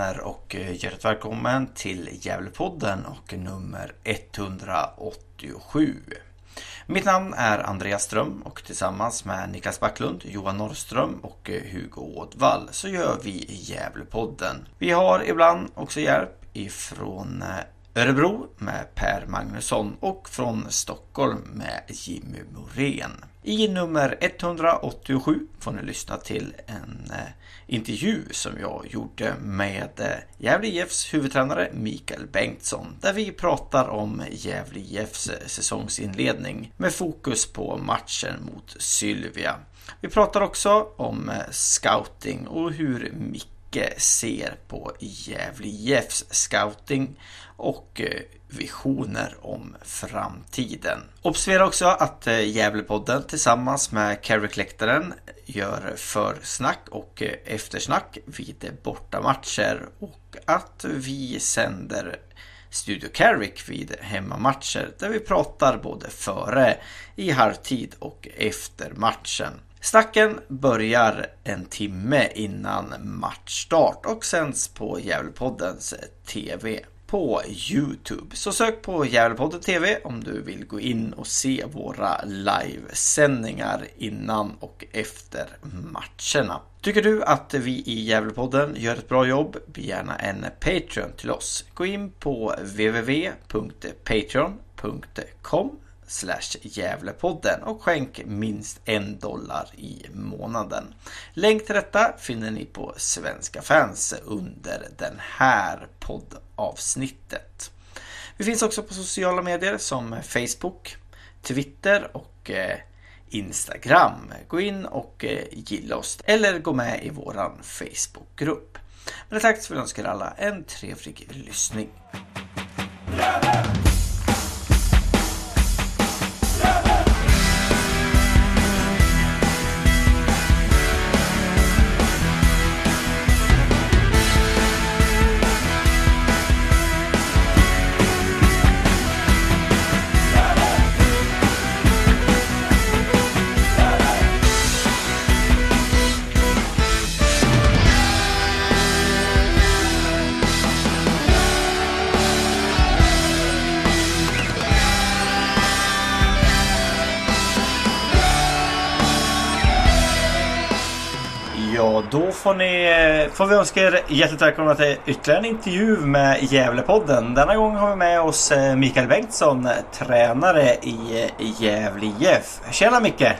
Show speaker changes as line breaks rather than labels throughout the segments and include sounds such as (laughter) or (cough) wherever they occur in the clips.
Alla och eh, hjärtligt välkommen till Gävlepodden och nummer 187. Mitt namn är Andreas Ström och tillsammans med Niklas Backlund, Johan Norrström och eh, Hugo Ådvall så gör vi Gävlepodden. Vi har ibland också hjälp ifrån eh, Örebro med Per Magnusson och från Stockholm med Jimmy Morén. I nummer 187 får ni lyssna till en eh, intervju som jag gjorde med eh, Gävle IFs huvudtränare Mikael Bengtsson där vi pratar om Gävle IFs eh, säsongsinledning med fokus på matchen mot Sylvia. Vi pratar också om eh, scouting och hur Micke ser på Gävle IFs scouting och eh, visioner om framtiden. Observera också att eh, Gävlepodden tillsammans med Carrick-läktaren gör försnack och eh, eftersnack vid bortamatcher och att vi sänder Studio Carrick vid hemmamatcher där vi pratar både före, i halvtid och efter matchen. Snacken börjar en timme innan matchstart och sänds på Gävlepoddens TV på Youtube. Så sök på Gävlepodden TV om du vill gå in och se våra livesändningar innan och efter matcherna. Tycker du att vi i Gävlepodden gör ett bra jobb? Bli gärna en Patreon till oss. Gå in på www.patreon.com slash Gävlepodden och skänk minst en dollar i månaden. Länk till detta finner ni på Svenska fans under den här poddavsnittet. Vi finns också på sociala medier som Facebook, Twitter och eh, Instagram. Gå in och eh, gilla oss eller gå med i våran Facebookgrupp. Men tack så vill jag önska er alla en trevlig lyssning. Får, ni, får vi önska er hjärtligt välkomna till ytterligare en intervju med Gävlepodden. Denna gång har vi med oss eh, Mikael Bengtsson, tränare i eh, Gävle IF. Tjena Micke!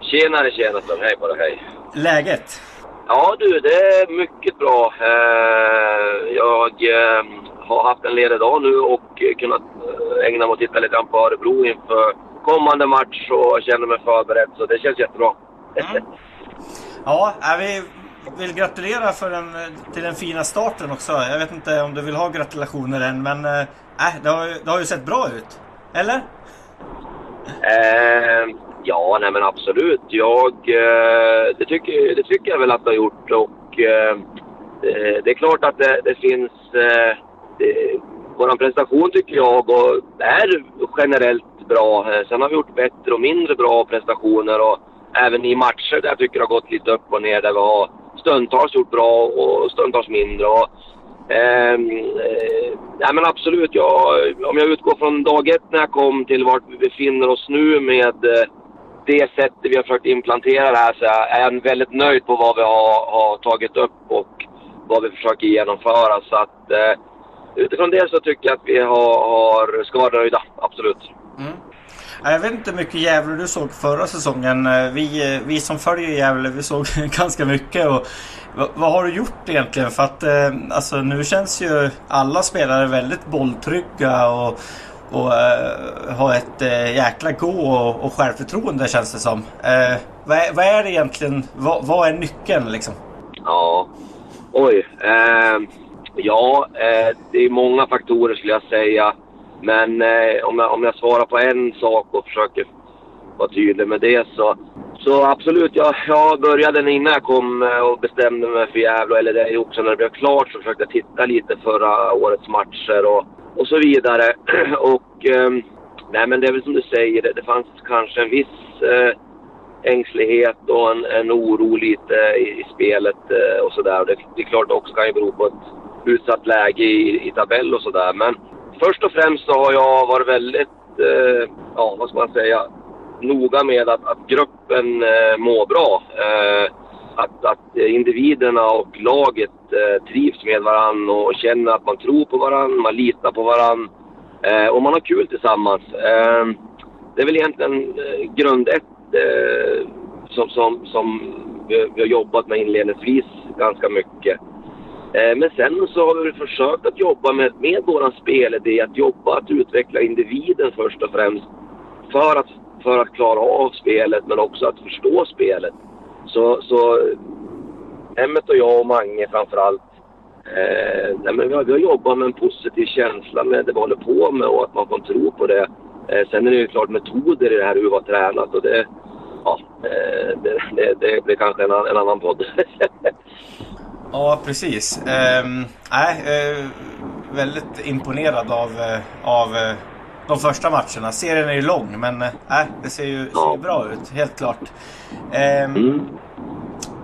Tjenare, tjena Sven. Hej på dig, hej.
Läget?
Ja du, det är mycket bra. Eh, Jag eh, har haft en ledig dag nu och kunnat eh, ägna mig åt att titta lite grann på Örebro inför kommande match och känner mig förberedd så det känns jättebra.
Mm. Ja, vi vill gratulera för den, till den fina starten också. Jag vet inte om du vill ha gratulationer än, men eh, äh, det, har, ju- det har ju sett bra ut. Eller?
Eh, ja, nej men absolut. Jag, eh, det, tycker, det tycker jag väl att det har gjort och eh, eh det, är klart att det, det finns... Eh, det, vår prestation tycker jag och är generellt bra. Eh, sen har vi gjort bättre och mindre bra prestationer och även i matcher där jag tycker det har gått lite upp och ner där vi har stundtals gjort bra och stundtals mindre. Och, ehm, eh, nej men absolut, jag, om jag utgår från dag ett när jag kom till vart vi befinner oss nu med eh, det sättet vi har försökt implantera det här så är jag väldigt nöjd på vad vi har, har tagit upp och vad vi försöker genomföra. Så att eh, utifrån det så tycker jag att vi har, har ska vara nöjda, absolut.
Mm. Jag vet inte hur mycket Gävle du såg förra säsongen. Vi, vi som följer Gävle, vi såg (laughs) ganska mycket. Och, vad, vad, har du gjort egentligen? För att eh, alltså, nu känns ju alla spelare väldigt bolltrygga och, och uh, har ett uh, jäkla gå och, och självförtroende känns det som. Uh, vad, är, vad är det egentligen? Vad, vad är nyckeln liksom?
Ja, oj. Ja, det är många faktorer skulle jag säga. Men eh, om, jag, om jag svarar på en sak och försöker vara tydlig med det så, så absolut, jag, jag började innan jag kom eh, och bestämde mig för Gävle, eller det också när det blev klart så försökte jag titta lite förra årets matcher och, och så vidare. (clears throat) och eh, nej men det är väl som du säger, det, det fanns kanske en viss eh, ängslighet och en, en oro lite i, i spelet eh, och sådär. Det, det är klart det också kan ju bero på ett utsatt läge i, i tabell och sådär. Men först och främst så har jag varit väldigt, eh, ja vad ska man säga, noga med att, att gruppen eh, mår bra. Eh, att, att individerna och laget eh, trivs med varandra och känner att man tror på varandra, man litar på varandra eh, och man har kul tillsammans. Eh, det är väl egentligen eh, grund ett eh, som, som, som vi, vi, har jobbat med inledningsvis ganska mycket. Eh, men sen så har vi försökt att jobba med, med vår spelidé, att jobba att utveckla individen först och främst. För att, för att klara av spelet men också att förstå spelet. Så, så Emmet och jag och Mange framförallt Eh, nej men vi, har, vi har jobbat med en positiv känsla med det vi håller på med och att man kan tro på det. Eh, sen är det ju klart metoder i det här hur vi har tränat och det, ja, eh, det, det, det blir kanske en, en annan podd. (laughs)
ja, precis. Um, äh, väldigt imponerad av, av de första matcherna. Serien är ju lång men äh, det ser ju, ser ju bra ut, helt klart. Um, mm.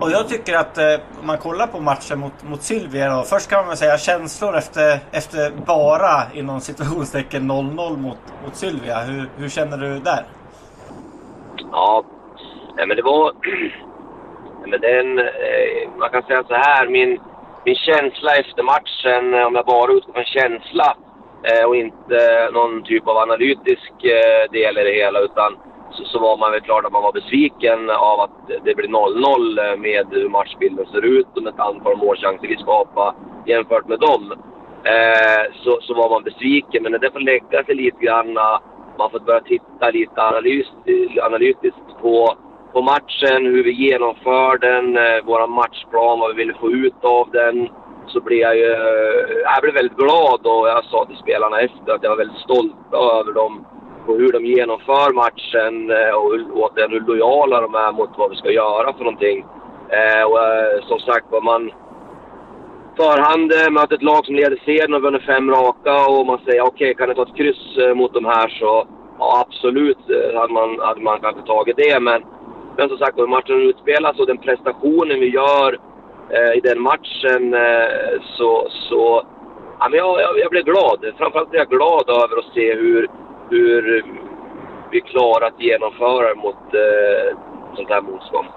Och jag tycker att eh, om man kollar på matchen mot, mot Sylvia då. Först kan man väl säga känslor efter, efter bara inom situationstecken 0-0 mot, mot Sylvia. Hur, hur känner du där?
Ja, nej, men det var... (clears throat) men den, eh, man kan säga så här, min, min känsla efter matchen, eh, om jag bara utgår från känsla eh, och inte någon typ av analytisk eh, del i det hela, utan så, så, var man väl klart att man var besviken av att det blev eh, 0-0 med hur matchbilden ser ut och med ett antal målchanser vi skapade jämfört med dem. Eh, så, så var man besviken, men det får lägga sig lite grann. Eh, man får börja titta lite analys, analytiskt på, på matchen, hur vi genomför den, eh, vår matchplan, vad vi ville få ut av den. Så blev jag ju, eh, jag blev väldigt glad och jag sa till spelarna efter att jag var väldigt stolt över dem Och hur de genomför matchen eh, och, återigen hur lojala de är mot vad vi ska göra för någonting. Eh, och eh, som sagt var, man förhand eh, möter ett lag som leder serien och vunnit fem raka och man säger okej, okay, kan jag ta ett kryss mot de här så ja, absolut hade man, hade man kanske tagit det. Men, men som sagt hur matchen utspelas och den prestationen vi gör eh, i den matchen eh, så, så ja, men jag, jag, jag blev glad. Framförallt blev jag glad över att se hur, hur vi klarar att genomföra mot eh, sånt här motstånd.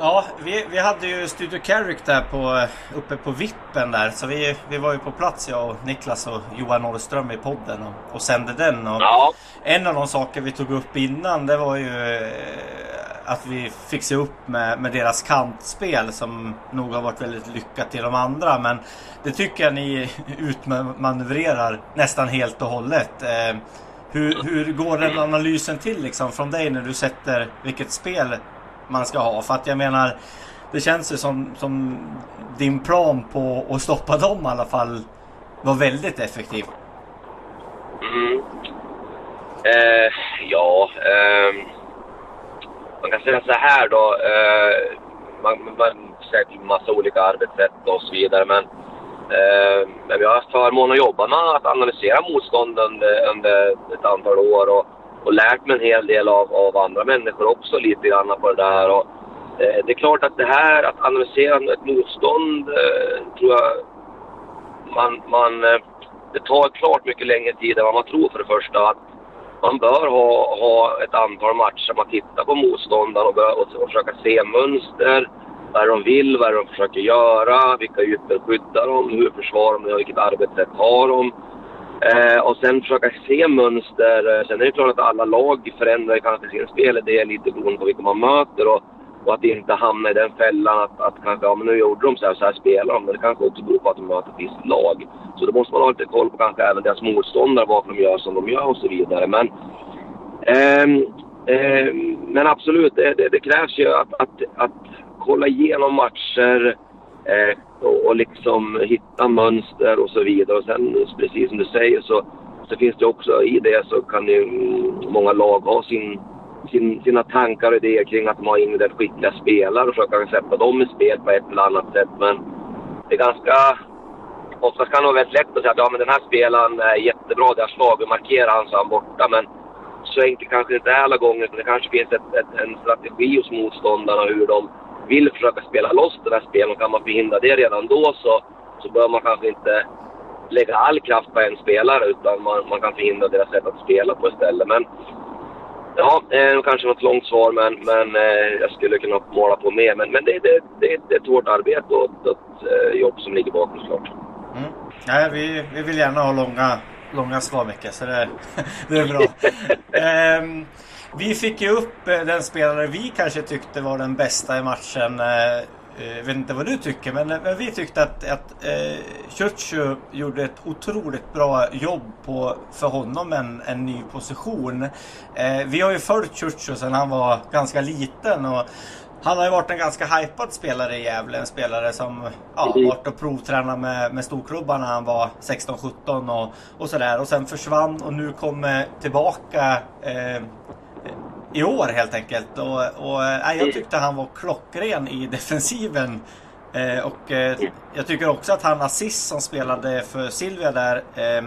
Ja, vi, vi hade ju Studio Carrick där på, uppe på vippen där. Så vi, vi var ju på plats jag och Niklas och Johan Norrström i podden och, och sände den. Och ja. En av de saker vi tog upp innan det var ju eh, att vi fick se upp med, med deras kantspel som nog har varit väldigt lyckat till de andra. Men det tycker jag ni (laughs) utmanövrerar nästan helt och hållet. Eh, hur, hur går den analysen till liksom från dig när du sätter vilket spel man ska ha? För att jag menar, det känns ju som, som din plan på att stoppa dem i alla fall var väldigt effektiv.
Mm. Eh, ja, eh, man kan säga så här då. Eh, man, man säkert massa olika arbetssätt och så vidare, men Eh, men vi har haft förmånen att jobba med att analysera motstånd under, under ett antal år och, och lärt mig en hel del av, av andra människor också lite grann på det där. Och, eh, det är klart att det här att analysera ett motstånd eh, tror jag man, man, eh, det tar klart mycket längre tid än vad man tror för det första. Att man bör ha, ha ett antal matcher man tittar på motståndaren och, och, och försöka se mönster vad är de vill, vad är de försöker göra, vilka ytor skyddar de, hur försvarar de, vilket arbetssätt har de. Eh, och sen försöka se mönster. Eh, sen är det klart att alla lag förändrar kanske sin spelidé lite beroende på vilka man möter. Och, och att inte hamna i den fällan att, att kanske, ja men nu gjorde de så här, så här spelar de. Men det kanske också beror på att de möter ett visst lag. Så då måste man ha lite koll på kanske även deras motståndare, varför de gör som de gör och så vidare. Men, eh, eh, men absolut, det, det, det, krävs ju att, att, att kolla igenom matcher eh, och, och liksom hitta mönster och så vidare. Och sen precis som du säger så, så finns det också i det så kan ju många lag ha sin sin, sina tankar och idéer kring att de har individuellt skickliga spelare och försöka sätta dem i spel på ett eller annat sätt. Men det är ganska... Oftast kan det vara väldigt lätt att säga att ja, men den här spelaren är jättebra, det här slaget markerar han så är han borta. Men så enkelt kanske det inte är alla gånger. Det kanske finns ett, ett, en strategi hos motståndarna hur de vill försöka spela loss det här spelet Och kan man förhindra det redan då så, så bör man kanske inte lägga all kraft på en spelare utan man, man kan förhindra deras sätt att spela på istället. Men Ja, eh, kanske något långt svar, men, men eh, jag skulle kunna måla på mer. Men, men det, det, det, det är ett hårt arbete och ett eh, jobb som ligger bakom såklart.
Mm. Ja, vi, vi vill gärna ha långa, långa svar, Micke, så det, (laughs) det är bra. um, vi fick ju upp eh, den spelare vi kanske tyckte var den bästa i matchen eh, eh, jag vet inte vad du tycker men, men vi tyckte att, att eh, Churchu gjorde ett otroligt bra jobb på för honom en, en ny position. Eh, vi har ju följt Churchu sedan han var ganska liten och han har ju varit en ganska hypad spelare i Gävle. En spelare som ja, mm. varit och provtränat med, med storklubbar när han var 16-17 och, och sådär. Och sen försvann och nu kommer tillbaka eh, i år helt enkelt. Och, och äh, jag tyckte han var klockren i defensiven. Eh, och eh, jag tycker också att han assist som spelade för Silvia där eh,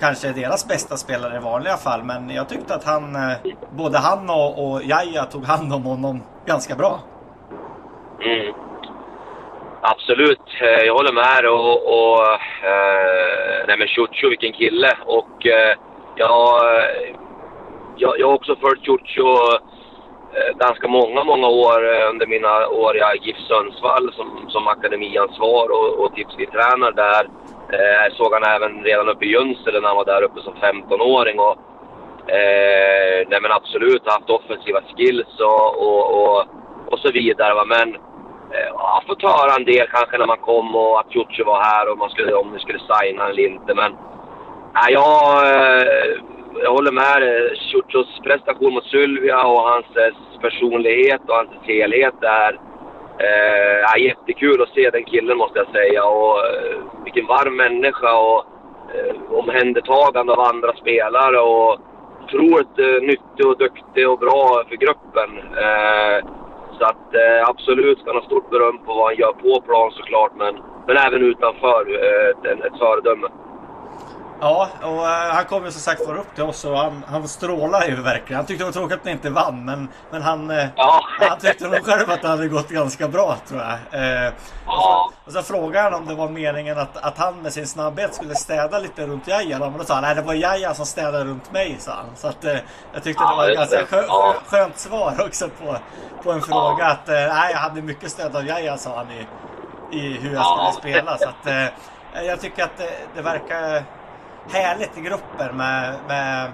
kanske deras bästa spelare i vanliga fall. Men jag tyckte att han, eh, både han och, och Jaja tog hand om honom ganska bra.
Mm. Absolut, eh, jag håller med. Och, och eh, nej men Chucho, vilken kille. Och eh, jag eh, jag, jag har också följt Ciuccio eh, ganska många, många år under mina år i GIF Sundsvall som, som akademiansvar och, och tränare där. Eh, såg han även redan uppe i Junsele när han var där uppe som 15-åring. Och, eh, nej men absolut, haft offensiva skills och, och, och, och så vidare. Va? Men eh, jag har fått höra en del kanske när man kom och att Ciuci var här och man skulle, om ni skulle signa eller inte. Men nej, jag... Eh, jag håller med dig. Prestation mot Sylvia och hans eh, personlighet och hans helhet är, eh, ja, jättekul att se den killen måste jag säga. Och eh, vilken varm människa och eh, omhändertagande av andra spelare och otroligt eh, nyttig och duktig och bra för gruppen. Eh, så att eh, absolut ska han ha stort beröm på vad han gör på plan såklart, men, men även utanför. Eh, ett, ett föredöme.
Ja, och uh, han kom ju som sagt var upp till oss och han, han strålar ju verkligen. Han tyckte det var tråkigt att ni inte vann, men, men han, uh, ja. han tyckte nog själv att det hade gått ganska bra tror jag. Uh, ja. och, så, och så frågade han om det var meningen att, att han med sin snabbhet skulle städa lite runt Jaja. Men då sa han nej det var Jaja som städade runt mig, sa han. Så att jag tyckte ja, det var ett ganska skö, skönt svar också på, på en fråga. Att nej, jag hade mycket stöd av Jaja, sa han i, i hur jag skulle spela. Så att jag tycker att det, det verkar härligt i grupper med, med,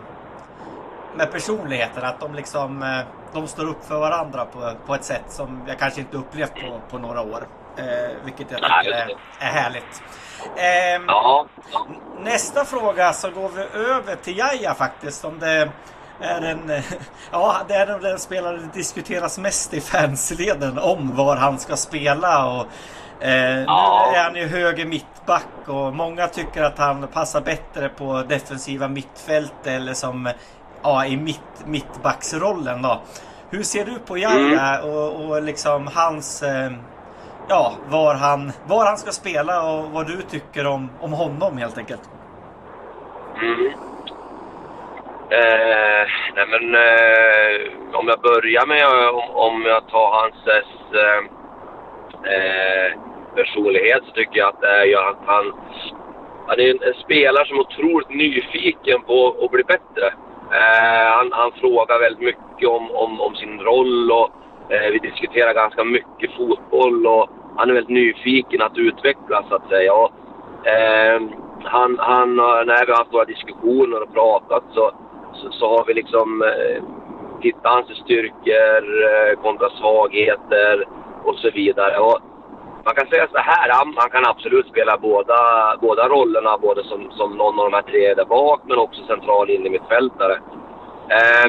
med personligheter. Att de liksom eh, de står upp för varandra på, på ett sätt som jag kanske inte upplevt på, på några år. Eh, vilket jag tycker är, är härligt. Eh, ja. Nästa fråga så går vi över till Jaja faktiskt. Om det är en, (laughs) ja, det är den spelare det diskuteras mest i fansleden om var han ska spela. Och Eh, ja. Nu är han ju höger mittback och många tycker att han passar bättre på defensiva mittfält eller som ja, i mitt, mittbacksrollen då. Hur ser du på Jaja mm. och, och liksom hans... Eh, ja, var han, var han ska spela och vad du tycker om, om honom helt enkelt?
Mm. Eh, nej men eh, om jag börjar med om, om jag tar hans eh, eh personlighet så tycker jag att det är att han, han är en, en, spelare som är otroligt nyfiken på att bli bättre. Eh, han, han, frågar väldigt mycket om, om, om sin roll och eh, vi diskuterar ganska mycket fotboll och han är väldigt nyfiken att utvecklas så att säga. Och, eh, han, han, när vi har haft våra diskussioner och pratat så, så, så har vi liksom eh, tittat hans styrkor eh, kontra svagheter och så vidare. Och man kan säga så här, han, han, kan absolut spela båda, båda rollerna, både som, som någon av de här tre där bak men också central in i mittfältare. Eh,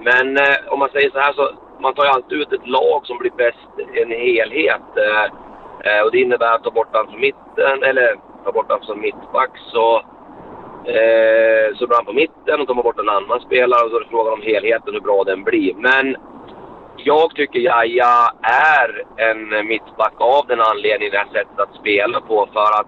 men eh, om man säger så här så, man tar ju alltid ut ett lag som blir bäst i en helhet. Eh, eh, och det innebär att ta bort han från mitten, eller ta bort han som mittback så eh, så blir han på mitten och tar bort en annan spelare och så är det frågan om helheten, hur bra den blir. Men jag tycker Jaja är en mittback av den anledningen det här sättet att spela på. För att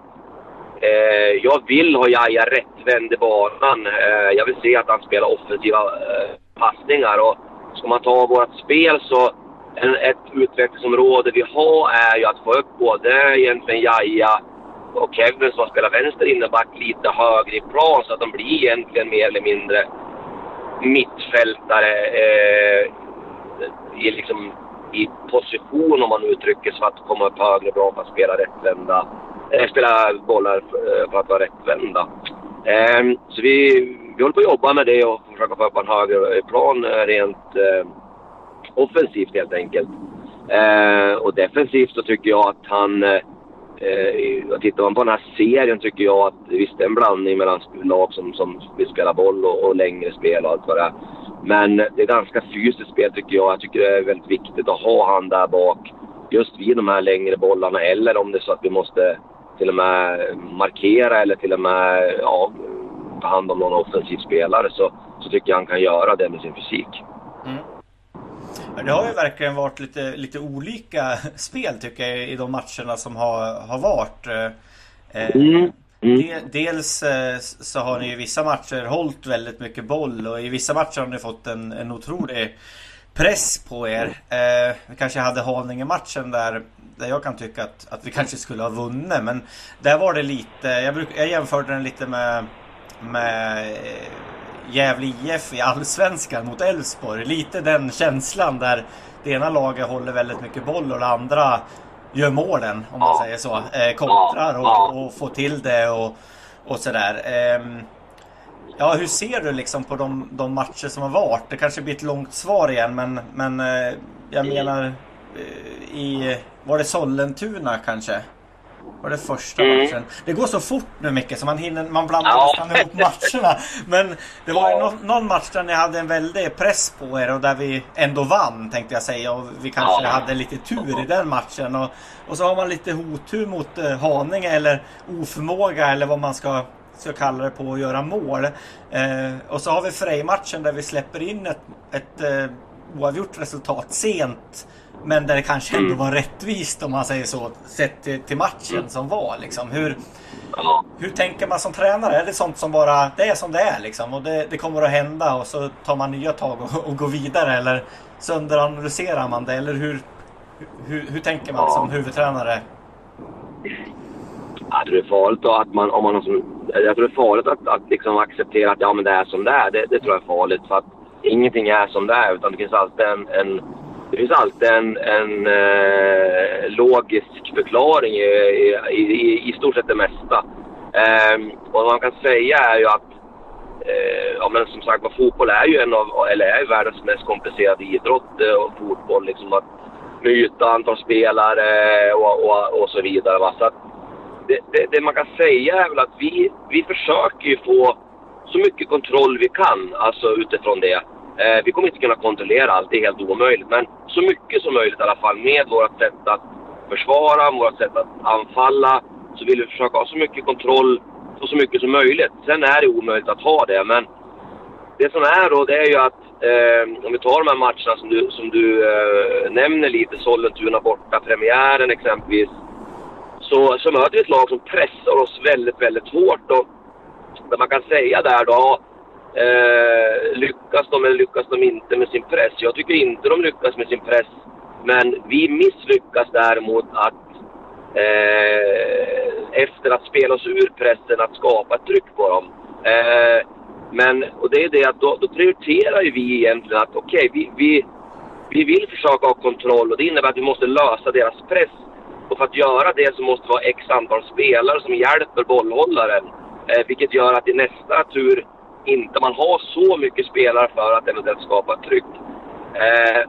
eh, jag vill ha Jaja rättvänd i banan. Eh, jag vill se att han spelar offensiva eh, passningar. Och ska man ta vårt spel så en, ett utvecklingsområde vi har är ju att få upp både egentligen Jaja och Kevin som spelar vänster inneback lite högre i plan så att de blir egentligen mer eller mindre mittfältare eh, i, liksom, i position om man uttrycker sig för att komma upp högre bra för att spela rättvända. Eh, spela bollar för, för att vara rättvända. Eh, så vi, vi håller på att jobba med det och försöka få upp en högre plan eh, rent eh, offensivt helt enkelt. Eh, och defensivt så tycker jag att han eh, eh, tittar man på den här serien tycker jag att visst det är en blandning mellan lag som, som vill spela boll och, och längre spel och allt vad det är. Men det är ganska fysiskt spel tycker jag. Jag tycker det är väldigt viktigt att ha han där bak just vid de här längre bollarna eller om det är så att vi måste till och med markera eller till och med ja, ta hand om någon offensiv spelare så, så tycker jag han kan göra det med sin fysik. Mm.
Det har ju verkligen varit lite, lite olika spel tycker jag i de matcherna som har, har varit. Eh, mm. Mm. Dels eh, så har ni i vissa matcher hållit väldigt mycket boll och i vissa matcher har ni fått en, en otrolig press på er. Eh, vi kanske hade Haninge-matchen där, där jag kan tycka att, att vi kanske skulle ha vunnit. Men där var det lite, jag, bruk, jag jämförde den lite med, med Gävle IF i Allsvenskan mot Elfsborg. Lite den känslan där det ena laget håller väldigt mycket boll och det andra gör målen, om man säger så. Eh, kontrar och, och får till det och, och sådär. Eh, ja, hur ser du liksom på de, de, matcher som har varit? Det kanske blir ett långt svar igen, men, men eh, jag menar eh, i... Var det Sollentuna kanske? Var det första mm. matchen? Det går så fort nu mycket så man hinner, man blandar ja. nästan ihop (laughs) matcherna. Men det var ju någon, någon match där ni hade en väldig press på er och där vi ändå vann tänkte jag säga. Och vi kanske ja. hade lite tur i den matchen. Och, och så har man lite otur mot eh, Haninge eller oförmåga eller vad man ska, ska kalla det på att göra mål. Eh, och så har vi Frej-matchen där vi släpper in ett, ett eh, oavgjort resultat sent. Men där det kanske ändå mm. var rättvist om man säger så, sett till, till matchen mm. som var. Liksom. Hur, hur tänker man som tränare? Är det sånt som bara, det är som det är liksom och det, det kommer att hända och så tar man nya tag och, och går vidare eller sönderanalyserar man det eller hur, hur, hur tänker man som huvudtränare?
Jag tror det är farligt att man, om man har som, jag tror det är farligt att, att liksom acceptera att ja men det är som det är. Det, det tror jag är farligt för att ingenting är som det är utan det finns alltid en, en det finns alltid en, en eh, logisk förklaring i, i, i, i, stort sett det mesta. Eh, och vad man kan säga är ju att eh, ja, men som sagt fotboll är ju en av, eller är världens mest komplicerade idrott eh, och fotboll liksom att med yta, antal spelare och, och, och så vidare. Va? Så att det, det, det, man kan säga är väl att vi, vi försöker ju få så mycket kontroll vi kan, alltså utifrån det. Eh, vi kommer inte kunna kontrollera allt, det är helt omöjligt. Men så mycket som möjligt i alla fall med vårt sätt att försvara, vårt sätt att anfalla. Så vill vi försöka ha så mycket kontroll och så mycket som möjligt. Sen är det omöjligt att ha det, men det som är då, det är ju att eh, om vi tar de här matcherna som du, som du eh, nämner lite, Sollentuna borta, premiären exempelvis. Så, så möter vi ett lag som pressar oss väldigt, väldigt hårt. Och det man kan säga där då, Eh, lyckas de eller lyckas de inte med sin press? Jag tycker inte de lyckas med sin press. Men vi misslyckas däremot att eh, efter att spela oss ur pressen, att skapa ett tryck på dem. Eh, men, och det är det att då, då prioriterar ju vi egentligen att okej, okay, vi, vi, vi vill försöka ha kontroll och det innebär att vi måste lösa deras press Och för att göra det så måste vi ha x antal spelare som hjälper bollhållaren. Eh, vilket gör att i nästa tur inte man har så mycket spelare för att eventuellt skapa ett tryck. Eh,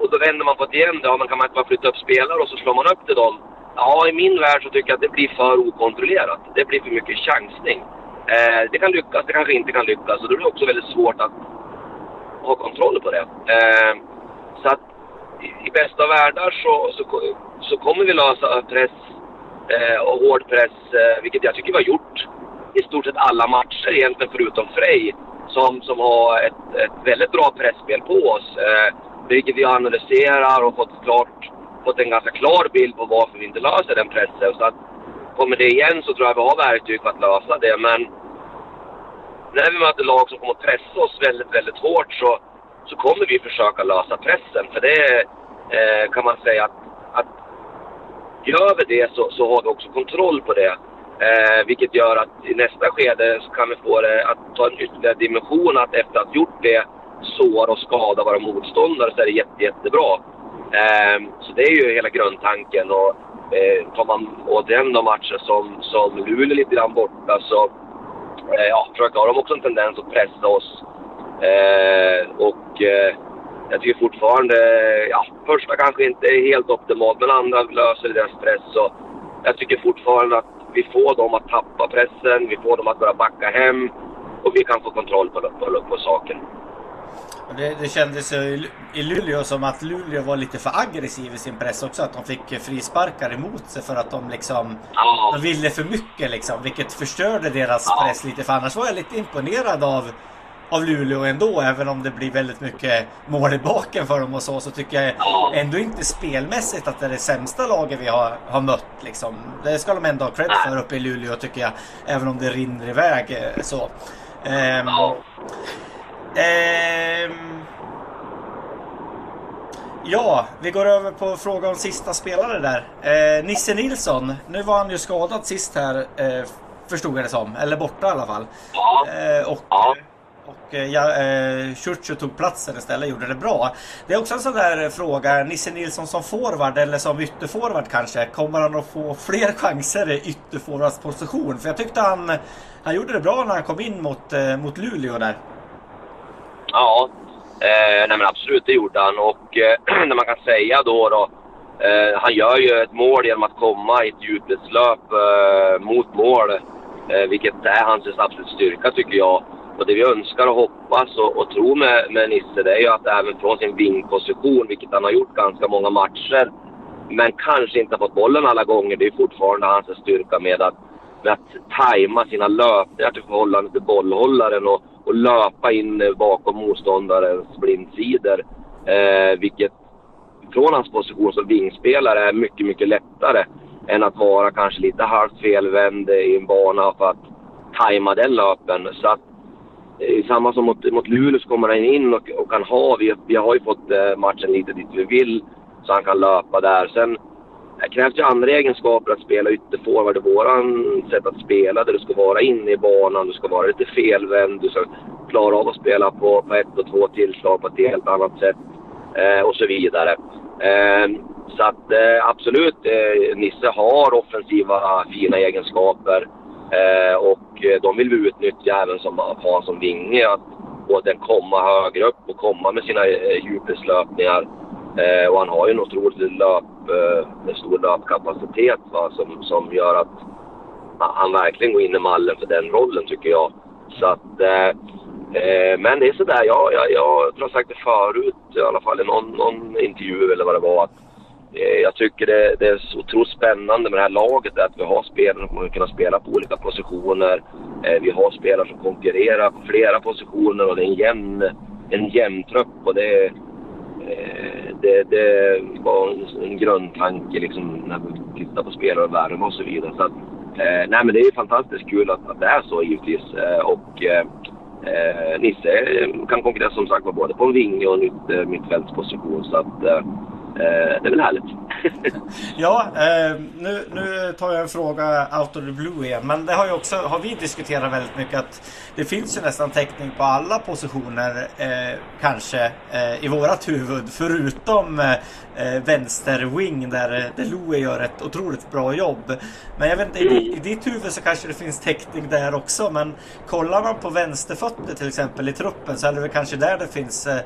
och då vänder man på det igen. Ja, men kan man inte bara flytta upp spelare och så slår man upp till dem? Ja, i min värld så tycker jag att det blir för okontrollerat. Det blir för mycket chansning. Eh, det kan lyckas, det kanske inte kan lyckas. Och då blir det också väldigt svårt att ha kontroll på det. Eh, så att i, i bästa världar så, så, så kommer vi lösa press eh, och hård press, eh, vilket jag tycker vi har gjort i stort sett alla matcher egentligen förutom Frej som, som har ett, ett väldigt bra pressspel på oss. Eh, vilket vi analyserar och fått, klart, fått en ganska klar bild på varför vi inte löser den pressen. Så att, kommer det igen så tror jag vi har verktyg för att lösa det. Men när vi möter lag som kommer att pressa oss väldigt, väldigt hårt så, så kommer vi försöka lösa pressen. För det eh, kan man säga att, att gör vi det så, så har vi också kontroll på det. Eh, vilket gör att i nästa skede så kan vi få det att ta en ytterligare dimension att efter att ha gjort det såra och skada våra motståndare så är det jätte, jättebra. Eh, så det är ju hela grundtanken. Och, eh, tar man återigen de matcher som, som Luleå lite grann borta så eh, ja, försöker har de också en tendens att pressa oss. Eh, och eh, jag tycker fortfarande, ja, första kanske inte är helt optimalt men andra löser deras press. Så jag tycker fortfarande att vi får dem att tappa pressen, vi får dem att börja backa hem och vi kan få kontroll på, på, på saken.
Det, det kändes i, i Luleå som att Luleå var lite för aggressiv i sin press också. Att de fick frisparkar emot sig för att de liksom... Ja. De ville för mycket liksom. Vilket förstörde deras ja. press lite. För annars var jag lite imponerad av av Luleå ändå. Även om det blir väldigt mycket mål i baken för dem och så. Så tycker jag ändå inte spelmässigt att det är det sämsta laget vi har, har mött. Liksom. Det ska de ändå ha cred för uppe i Luleå tycker jag. Även om det rinner iväg eh, så. Um, um, Ja, vi går över på fråga om sista spelare där. Eh, Nisse Nilsson, nu var han ju skadad sist här, eh, förstod jag det som. Eller borta i alla fall. Eh, och och eh, ja, eh, Churchu tog platsen istället och gjorde det bra. Det är också en sån där fråga. Nisse Nilsson som forward eller som ytterforward kanske. Kommer han att få fler (laughs) chanser i ytterforwardsposition? För jag tyckte han, han gjorde det bra när han kom in mot, eh, mot Luleå där.
Ja, eh, nej men absolut det gjorde han. Och eh, (clears throat) när man kan säga då då. Eh, han gör ju ett mål genom att komma i ett djupledslöp eh, mot mål. Eh, vilket är hans absolut styrka tycker jag. Och det vi önskar och hoppas och, och tror med, med Nisse det är ju att även från sin vingposition, vilket han har gjort ganska många matcher, men kanske inte fått bollen alla gånger. Det är fortfarande hans styrka med att, med att tajma sina löpningar till förhållande till bollhållaren och, och löpa in bakom motståndarens blindsidor. Eh, vilket från hans position som vingspelare är mycket, mycket lättare än att vara kanske lite halvt felvänd i en bana för att tajma den löpen. Så att samma som mot, mot Luleå så kommer han in och, och kan ha, vi, vi har ju fått eh, matchen lite dit vi vill, så han kan löpa där. Sen det krävs ju andra egenskaper att spela ytterforward. Våran sätt att spela där du ska vara inne i banan, du ska vara lite felvänd, du ska klara av att spela på, på ett och två tillslag på ett helt annat sätt eh, och så vidare. Eh, så att eh, absolut, eh, Nisse har offensiva fina egenskaper. Eh, och eh, de vill vi utnyttja även som, ha som vinge. Att både komma högre upp och komma med sina eh, djupledslöpningar. Eh, och han har ju en otrolig löp, eh, stor löpkapacitet va, som, som gör att han verkligen går in i mallen för den rollen tycker jag. Så att, eh, eh men det är sådär, jag, jag, jag jag har sagt det förut i alla fall i någon, någon intervju eller vad det var. att Eh, jag tycker det, det, är så otroligt spännande med det här laget att vi har spelare som kan spela på olika positioner. Eh, vi har spelare som konkurrerar på flera positioner och det är en jämn, en jämn trupp. Och det, eh, det, det var en grundtanke liksom när vi tittar på spelare och värme och så vidare. Så att, nej men det är fantastiskt kul att, att det är så givetvis. Och, Eh, Nisse kan konkurrera som sagt både på en vinge och en mittfältsposition. Så att, Eh, det är väl härligt. (laughs)
ja, eh, nu, nu tar jag en fråga out of the blue igen. Men det har ju också, har vi diskuterat väldigt mycket att det finns ju nästan täckning på alla positioner eh, kanske eh, i vårat huvud. Förutom eh, eh vänster wing där, eh, där Louie gör ett otroligt bra jobb. Men jag vet inte, i, i ditt huvud så kanske det finns täckning där också. Men kollar man på vänsterfötter till exempel i truppen så är det väl kanske där det finns eh,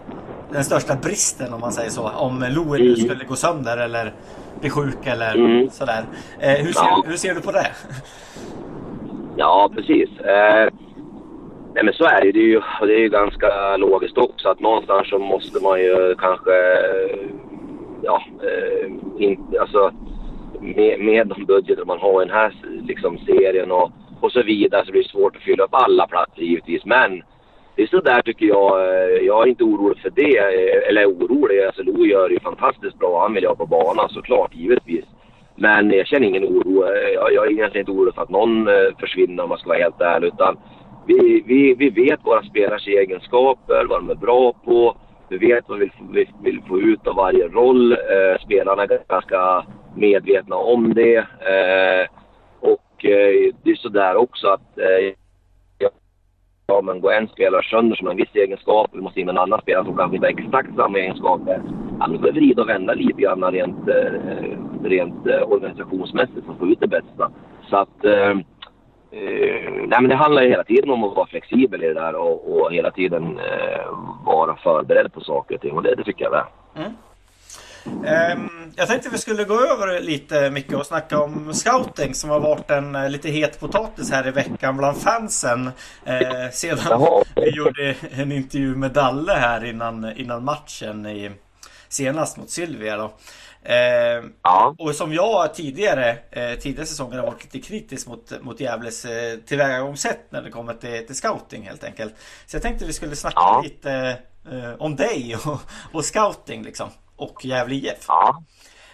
den största bristen om man säger så. Om Louie skulle gå sönder eller bli sjuk eller mm. sådär. Eh, hur, ser, ja. hur ser du på det?
Ja, precis. Eh, nej men så är det, det är ju. Det är ju ganska logiskt också att någonstans så måste man ju kanske... Ja, eh, in, alltså med, med de budgeter man har i den här liksom, serien och, och så vidare så blir det svårt att fylla upp alla platser givetvis. Men det är sådär tycker jag. Eh, jag är inte orolig för det. Eh, eller orolig. Alltså Lo gör det ju fantastiskt bra. Han vill jag på banan såklart, givetvis. Men jag känner ingen oro. Eh, jag, jag är egentligen inte orolig för att någon försvinner om man ska vara helt ärlig. Utan vi, vi, vi vet våra spelares egenskaper, vad de är bra på. Vi vet vad vi vill, vill få ut av varje roll. Eh, spelarna är ganska medvetna om det. Eh, och eh, det är sådär också att ja, men går en spelare sönder som har en viss egenskap, och vi måste in med en annan spelare som kanske inte har exakt samma egenskaper. Ja, då får vi vrida och vända lite grann rent, eh, rent eh, organisationsmässigt för att få ut det bästa. Så att... Eh, eh, nej, men det handlar ju hela tiden om att vara flexibel i det där och, och hela tiden eh, vara förberedd på saker och ting och det, det tycker jag är mm.
Um, jag tänkte vi skulle gå över lite mycket och snacka om scouting som har varit en uh, lite het potatis här i veckan bland fansen. Uh, sedan vi gjorde en intervju med Dalle här innan, innan matchen i, senast mot Sylvia. Då. Uh, ja. Och som jag tidigare, eh, tidigare säsonger har varit lite kritisk mot, mot Gävles eh, tillvägagångssätt när det kommer till, till scouting helt enkelt. Så jag tänkte vi skulle snacka ja. lite eh, om dig och, och scouting liksom och Gävle IF.
Ja.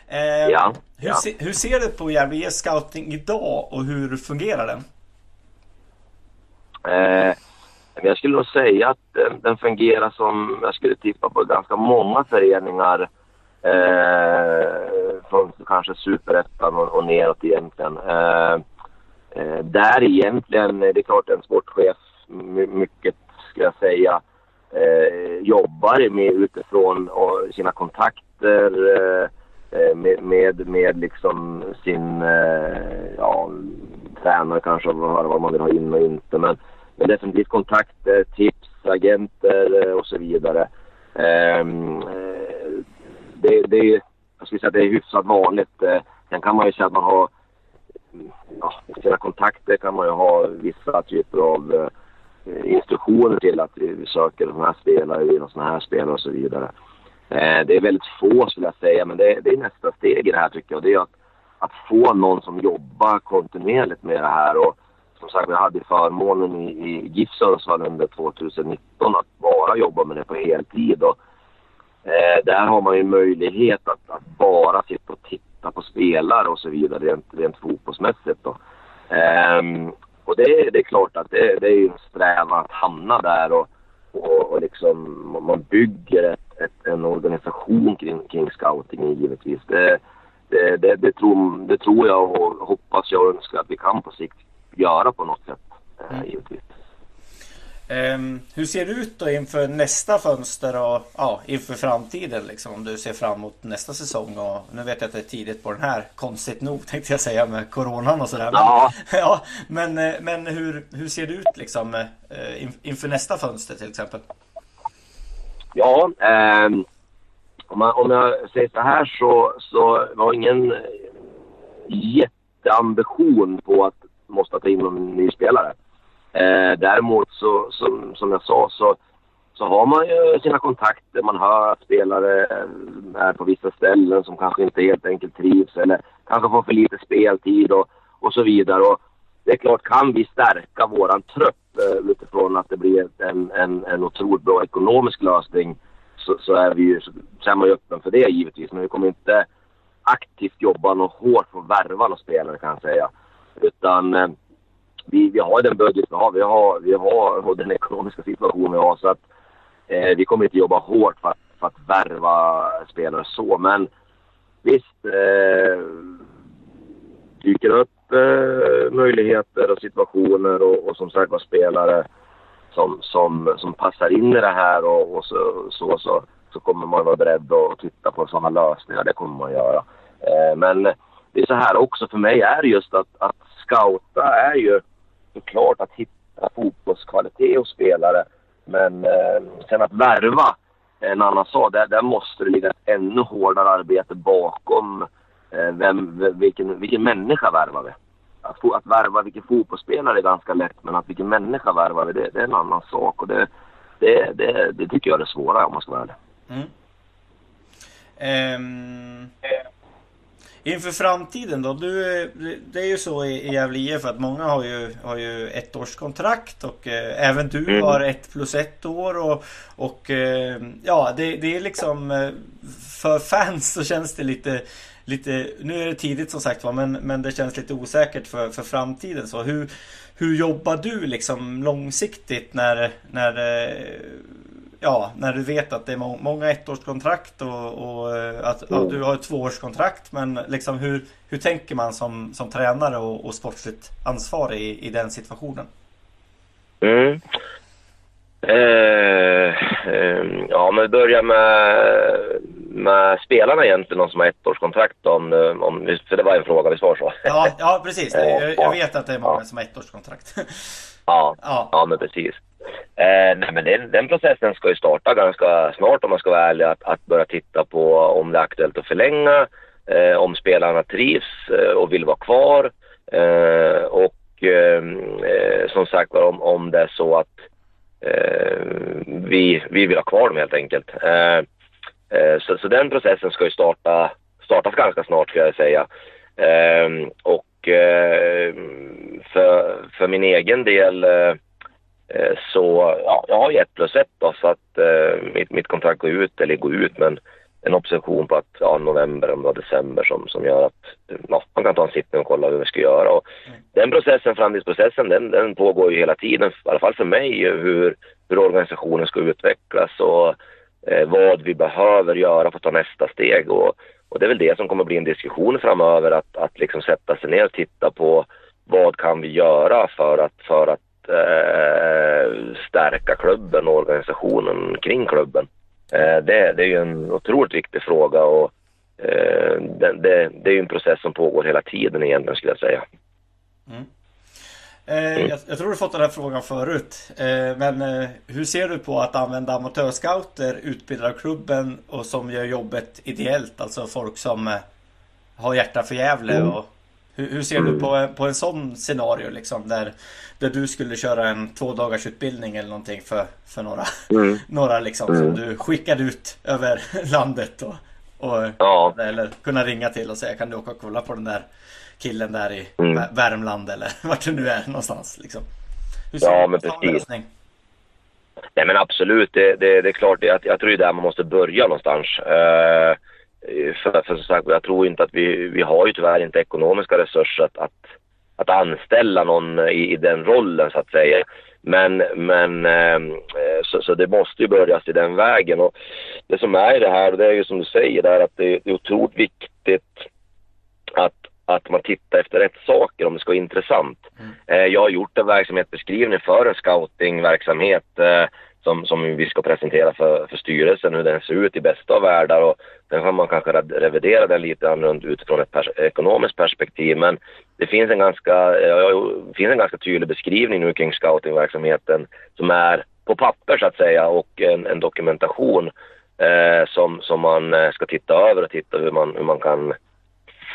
Eh, ja. Hur, Se, hur, ser du på Gävle IF scouting idag och hur fungerar den?
Eh, jag skulle nog säga att den, fungerar som jag skulle tippa på ganska många föreningar eh, från kanske superettan och, och neråt egentligen. Eh, eh, där egentligen, det är klart en sportchef mycket ska jag säga eh, jobbar med utifrån sina kontakter eh, eh, med, med, med liksom sin eh, ja, tränare kanske och höra vad man vill ha in och inte. Men, men definitivt kontakter, eh, tips, agenter eh, och så vidare. Ehm, det, det, jag skulle säga att det är hyfsat vanligt. Sen kan man ju säga att man har ja, sina kontakter kan man ju ha vissa typer av Eh, Eh, instruktioner till att vi söker de här spelare, vi vill sådana här spelare och så vidare. Eh, det är väldigt få skulle jag säga, men det är, det är nästa steg i det här tycker jag. Det är att, att få någon som jobbar kontinuerligt med det här. Och som sagt, jag hade förmånen i, i GIF Sundsvall under 2019 att bara jobba med det på heltid. Och, eh, där har man ju möjlighet att, att, bara sitta och titta på spelare och så vidare rent, rent fotbollsmässigt. Då. Eh, och det, det är klart att det, det är en strävan att hamna där och, och, och liksom, man bygger ett, ett, en organisation kring, kring scouting givetvis. Det, det, det, det, tror, det tror jag och hoppas jag och önskar att vi kan på sikt göra på något sätt. Eh, mm. Givetvis.
Um, hur ser det ut då inför nästa fönster och ja, inför framtiden liksom om du ser fram emot nästa säsong och nu vet jag att det är tidigt på den här konstigt nog tänkte jag säga med coronan och sådär.
Ja.
Men, (laughs) ja, men, eh, men hur, hur ser det ut liksom uh, inför nästa fönster till exempel?
Ja, um, om, man, om jag säger så här så, så var ingen jätteambition på att måste ta in någon ny spelare. Eh, däremot så, som, som jag sa så, så har man ju sina kontakter. Man hör att spelare eh, är på vissa ställen som kanske inte helt enkelt trivs eller kanske får för lite speltid och, och så vidare. Och det är klart, kan vi stärka våran trupp eh, utifrån att det blir en, en, en otroligt bra ekonomisk lösning så, så, är vi ju, så är man ju öppen för det givetvis. Men vi kommer inte aktivt jobba något hårt för att värva några spelare kan jag säga. Utan eh, vi, vi har den budget vi har. Vi har, vi har den ekonomiska situation vi har. Så att eh, vi kommer inte jobba hårt för att, för att värva spelare så. Men visst, eh, dyker upp eh, möjligheter och situationer och, och som sagt var spelare som, som, som passar in i det här och, och så, så, så, så kommer man vara beredd att titta på sådana lösningar. Det kommer man göra. Eh, men det är så här också, för mig är det just att, att scouta är ju såklart att hitta fotbollskvalitet hos spelare. Men eh, sen att värva en annan sak. Där, där måste det ligga ett ännu hårdare arbete bakom eh, vem, vilken, vilken människa värvar vi. Att, att värva vilken fotbollsspelare är ganska lätt, men att vilken människa värvar vi, det, det är en annan sak. Och det, det, det, det tycker jag är det svåra om man ska vara ärlig. Mm.
Um, inför framtiden då? Du, det är ju så i, Gävle IF att många har ju, har ju ett års kontrakt och eh, även du mm. har ett plus ett år. Och, och eh, ja, det, det är liksom eh, för fans så känns det lite lite, nu är det tidigt som sagt var, men, men det känns lite osäkert för, för framtiden. Så hur, hur jobbar du liksom långsiktigt när, när, eh, ja, när du vet att det är må många ettårskontrakt och, och eh, att ja, du har ett tvåårskontrakt. Men liksom hur, hur tänker man som, som tränare och, och sportsligt ansvarig i, i den situationen?
Mm. Eh, eh, ja, men vi börjar med, med spelarna egentligen, de som har ettårskontrakt. Om, om, för det var en fråga, vi var så?
Ja, ja precis. (laughs) Jag, jag vet att det är många ja. som har ettårskontrakt.
ja, (laughs) ja. ja, men precis. Eh, nej, men den, den, processen ska ju starta ganska snart om man ska vara ärlig. Att, att börja titta på om det är aktuellt att förlänga, eh, om spelarna trivs eh, och vill vara kvar. Eh, och ehm, eh, som sagt om, om det är så att eh, vi, vi vill ha kvar dem helt enkelt. Eh, eh, så, så den processen ska ju starta, startas ganska snart ska jag säga. Ehm, och för, för min egen del Eh, Eh, så ja, jag har ju ett plus ett då, så att eh, mitt, mitt kontrakt går ut, eller går ut, men en obsession på att ja, november eller december som, som gör att ja, man kan ta en sittning och kolla hur vi ska göra. Och mm. Den processen, framtidsprocessen, den, den pågår ju hela tiden, i alla fall för mig, hur, hur organisationen ska utvecklas och eh, vad vi behöver göra för att ta nästa steg. Och, och det är väl det som kommer bli en diskussion framöver, att, att liksom sätta sig ner och titta på vad kan vi göra för att, för att stärka klubben och organisationen kring klubben. Eh, det, det, är ju en otroligt viktig fråga och eh, det, det, det, är ju en process som pågår hela tiden egentligen skulle jag säga.
Mm. Mm. jag, jag, tror du fått den här frågan förut. Men hur ser du på att använda amatörscouter utbildade av klubben och som gör jobbet ideellt? Alltså folk som har hjärta för Gävle mm. och hur, hur ser du på, på en sån scenario liksom där, där du skulle köra en två dagars utbildning eller någonting för, för några, mm. (laughs) några liksom mm. som du skickade ut över (laughs) landet och, och ja. eller kunna ringa till och säga kan du åka och kolla på den där killen där i mm. Värmland eller (laughs) vart du nu är någonstans liksom.
Hur ser ja, men precis. Nej men absolut, det, det, det är klart, jag, jag tror det är där man måste börja någonstans. Uh, för, för som sagt, jag tror inte att vi, vi har ju tyvärr inte ekonomiska resurser att, att, att anställa någon i, i den rollen så att säga. Men, men eh, så, så, det måste ju börjas i den vägen. Och det som är i det här, det är ju som du säger där, att det, det är otroligt viktigt att, att man tittar efter rätt saker om det ska vara intressant. Mm. Eh, jag har gjort en verksamhetsbeskrivning för en scoutingverksamhet eh, som, som vi ska presentera för, för styrelsen, hur den ser ut i bästa av världar. Och sen kan man kanske revidera den lite annorlunda utifrån ett pers ekonomiskt perspektiv. Men det finns en, ganska, eh, ja, finns en ganska tydlig beskrivning nu kring scoutingverksamheten som är på papper så att säga och en, en dokumentation eh, som, som man eh, ska titta över och titta hur man, hur man kan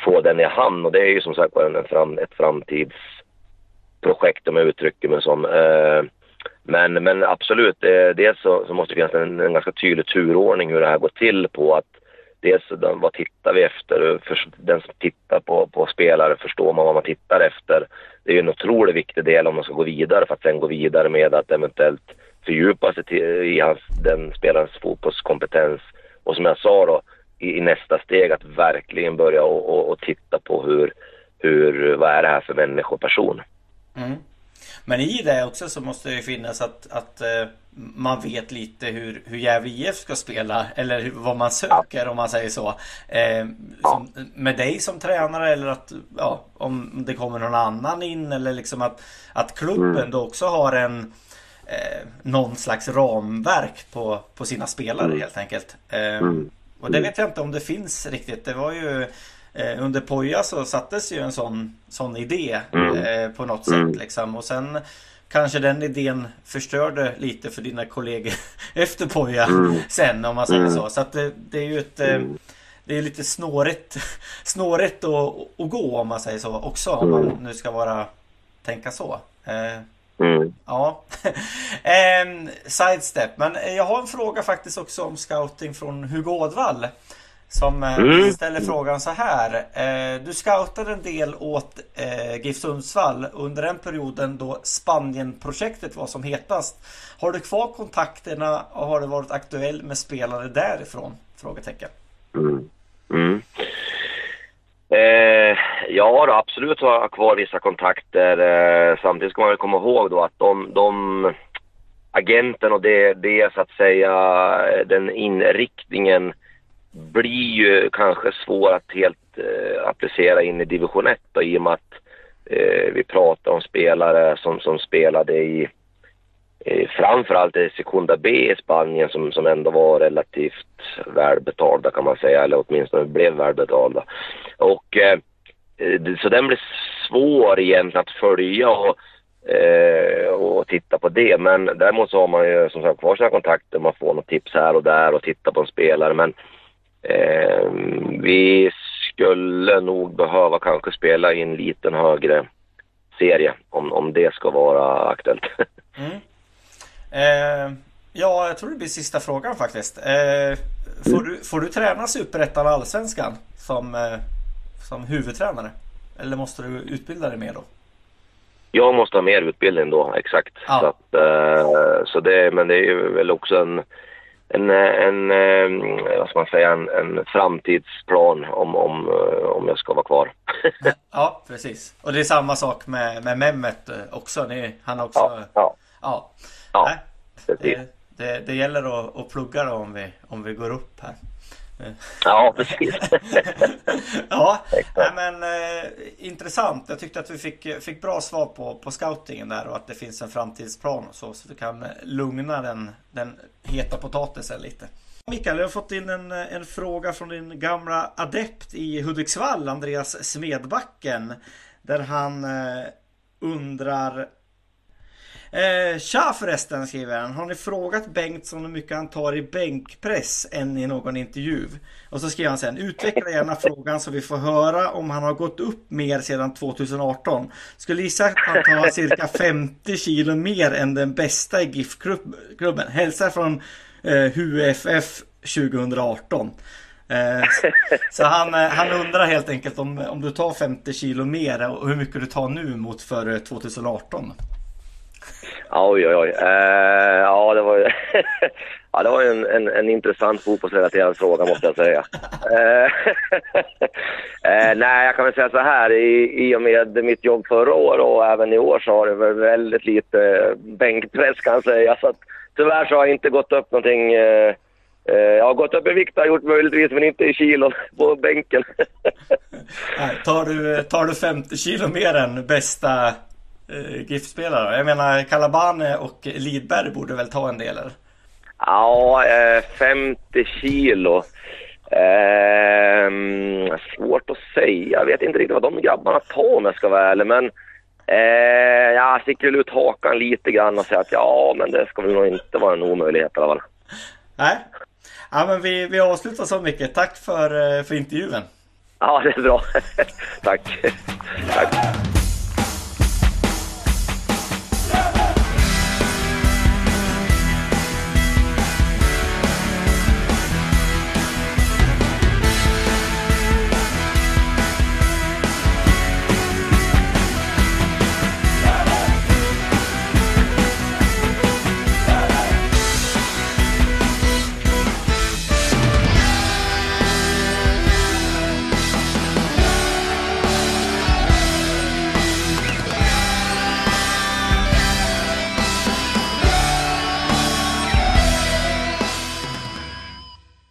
få den i hamn. Och det är ju som sagt en, en fram, ett framtidsprojekt om jag uttrycker mig som. Eh, men, men absolut, eh, dels så, så, måste det finnas en, en, ganska tydlig turordning hur det här går till på att dels vad tittar vi efter? För den som tittar på, på spelare, förstår man vad man tittar efter? Det är ju en otroligt viktig del om man ska gå vidare för att sen gå vidare med att eventuellt fördjupa sig till, i hans, den spelarens fotbollskompetens. Och som jag sa då, i, i nästa steg att verkligen börja och, och, och, titta på hur, hur, vad är det här för människa och person? Mm
men i det också så måste det ju finnas att, att eh, man vet lite hur, hur Gävle IF ska spela eller vad man söker om man säger så. Eh, som, med dig som tränare eller att ja, om det kommer någon annan in eller liksom att, att klubben mm. då också har en eh, någon slags ramverk på, på sina spelare mm. helt enkelt. Eh, mm. Och det vet jag inte om det finns riktigt. Det var ju eh, under Poja så sattes ju en sån, sån idé mm. eh, på något sätt liksom. Och sen kanske den idén förstörde lite för dina kollegor (laughs) efter Poja mm. (laughs) sen om man säger mm. så. Så att det, det är ju ett eh, mm. det är lite snårigt, (laughs) snårigt att, att gå om man säger så också. Om man nu ska vara tänka så. Eh, Mm. Ja. eh, sidestep. Men jag har en fråga faktiskt också om scouting från Hugo Ådvall. Som eh, mm. ställer frågan så här. Eh, du scoutade en del åt eh, GIF Sundsvall under den perioden då Spanienprojektet var som hetast. Har du kvar kontakterna och har du varit aktuell med spelare därifrån? Frågetecken.
Mm. Mm. Eh, ja, då, absolut har jag kvar vissa kontakter. Eh, samtidigt ska man väl komma ihåg då att de, de agenten och det, det så att säga den inriktningen blir ju kanske svår att helt eh, applicera in i division 1 då, i och med att eh, vi pratar om spelare som, som spelade i eh, framförallt i Sekunda B i Spanien som, som ändå var relativt välbetalda kan man säga, eller åtminstone blev välbetalda. Och, eh, så den blir svår egentligen att följa och, eh, och titta på det. Men däremot så har man ju som sagt kvar sina kontakter, man får något tips här och där och titta på en spelare. Men eh, vi skulle nog behöva kanske spela i en liten högre serie om, om det ska vara aktuellt. (laughs) Mm.
Eh, ja, jag tror det blir sista frågan faktiskt. Eh, får, du, får du träna Superettan och Allsvenskan som, eh, som huvudtränare? Eller måste du utbilda dig mer då?
Jag måste ha mer utbildning då, exakt. Ja. Så, att, eh, så det, men det är väl också en, en, en eh, vad ska man säga, en, en framtidsplan om, om, eh, om jag ska vara kvar. (laughs)
ja, precis. Och det är samma sak med, med Mehmet också. Ni, han har också...
Ja. ja.
ja. Ja, det, det, det, gäller att, att plugga då om vi, om vi går upp här.
Ja, precis. (laughs)
ja, (laughs) nej, men eh, intressant. Jag tyckte att vi fick, fick bra svar på, på scoutingen där och att det finns en framtidsplan och så. Så vi kan lugna den, den heta potatisen lite. Mikael, jag har fått in en, en fråga från din gamla adept i Hudiksvall, Andreas Smedbacken. Där han eh, undrar Eh, tja förresten skriver han. Har ni frågat Bengtsson hur mycket han tar i bänkpress än i någon intervju? Och så skriver han sen. Utveckla gärna frågan så vi får höra om han har gått upp mer sedan 2018. Skulle gissa att han tar cirka 50 kilo mer än den bästa i GIF-klubben. Hälsar från eh, HUFF 2018. Eh, så han, eh, han undrar helt enkelt om, om du tar 50 kilo mer och hur mycket du tar nu mot för 2018.
Oj, oj, oj. Eh, ja, det var ju (laughs) ja, det var en, en, en intressant fotbollsrelaterad fråga måste jag säga. Eh, (laughs) eh, nej, jag kan väl säga så här. I, I och med mitt jobb förra året och även i år så har det varit väldigt lite bänkpress kan jag säga. Så att, tyvärr så har jag inte gått upp någonting. Eh, eh, jag har gått upp i vikt har jag gjort möjligtvis, men inte i kilo (laughs) på bänken.
tar, du, tar du 50 kilo mer än bästa GIF-spelare? Jag menar Kalabane och Lidberg borde väl ta en del eller?
Ja, eh, 50 kilo. Eh, svårt att säga. Jag vet inte riktigt vad de grabbarna tar om jag ska vara ärlig. Men eh, jag sticker väl ut hakan lite grann och säger att ja, men det ska väl nog inte vara en omöjlighet i alla fall.
Nej, ja, men vi, vi avslutar så mycket. Tack för, eh, för intervjun.
Ja, det är bra. (laughs) Tack. Tack.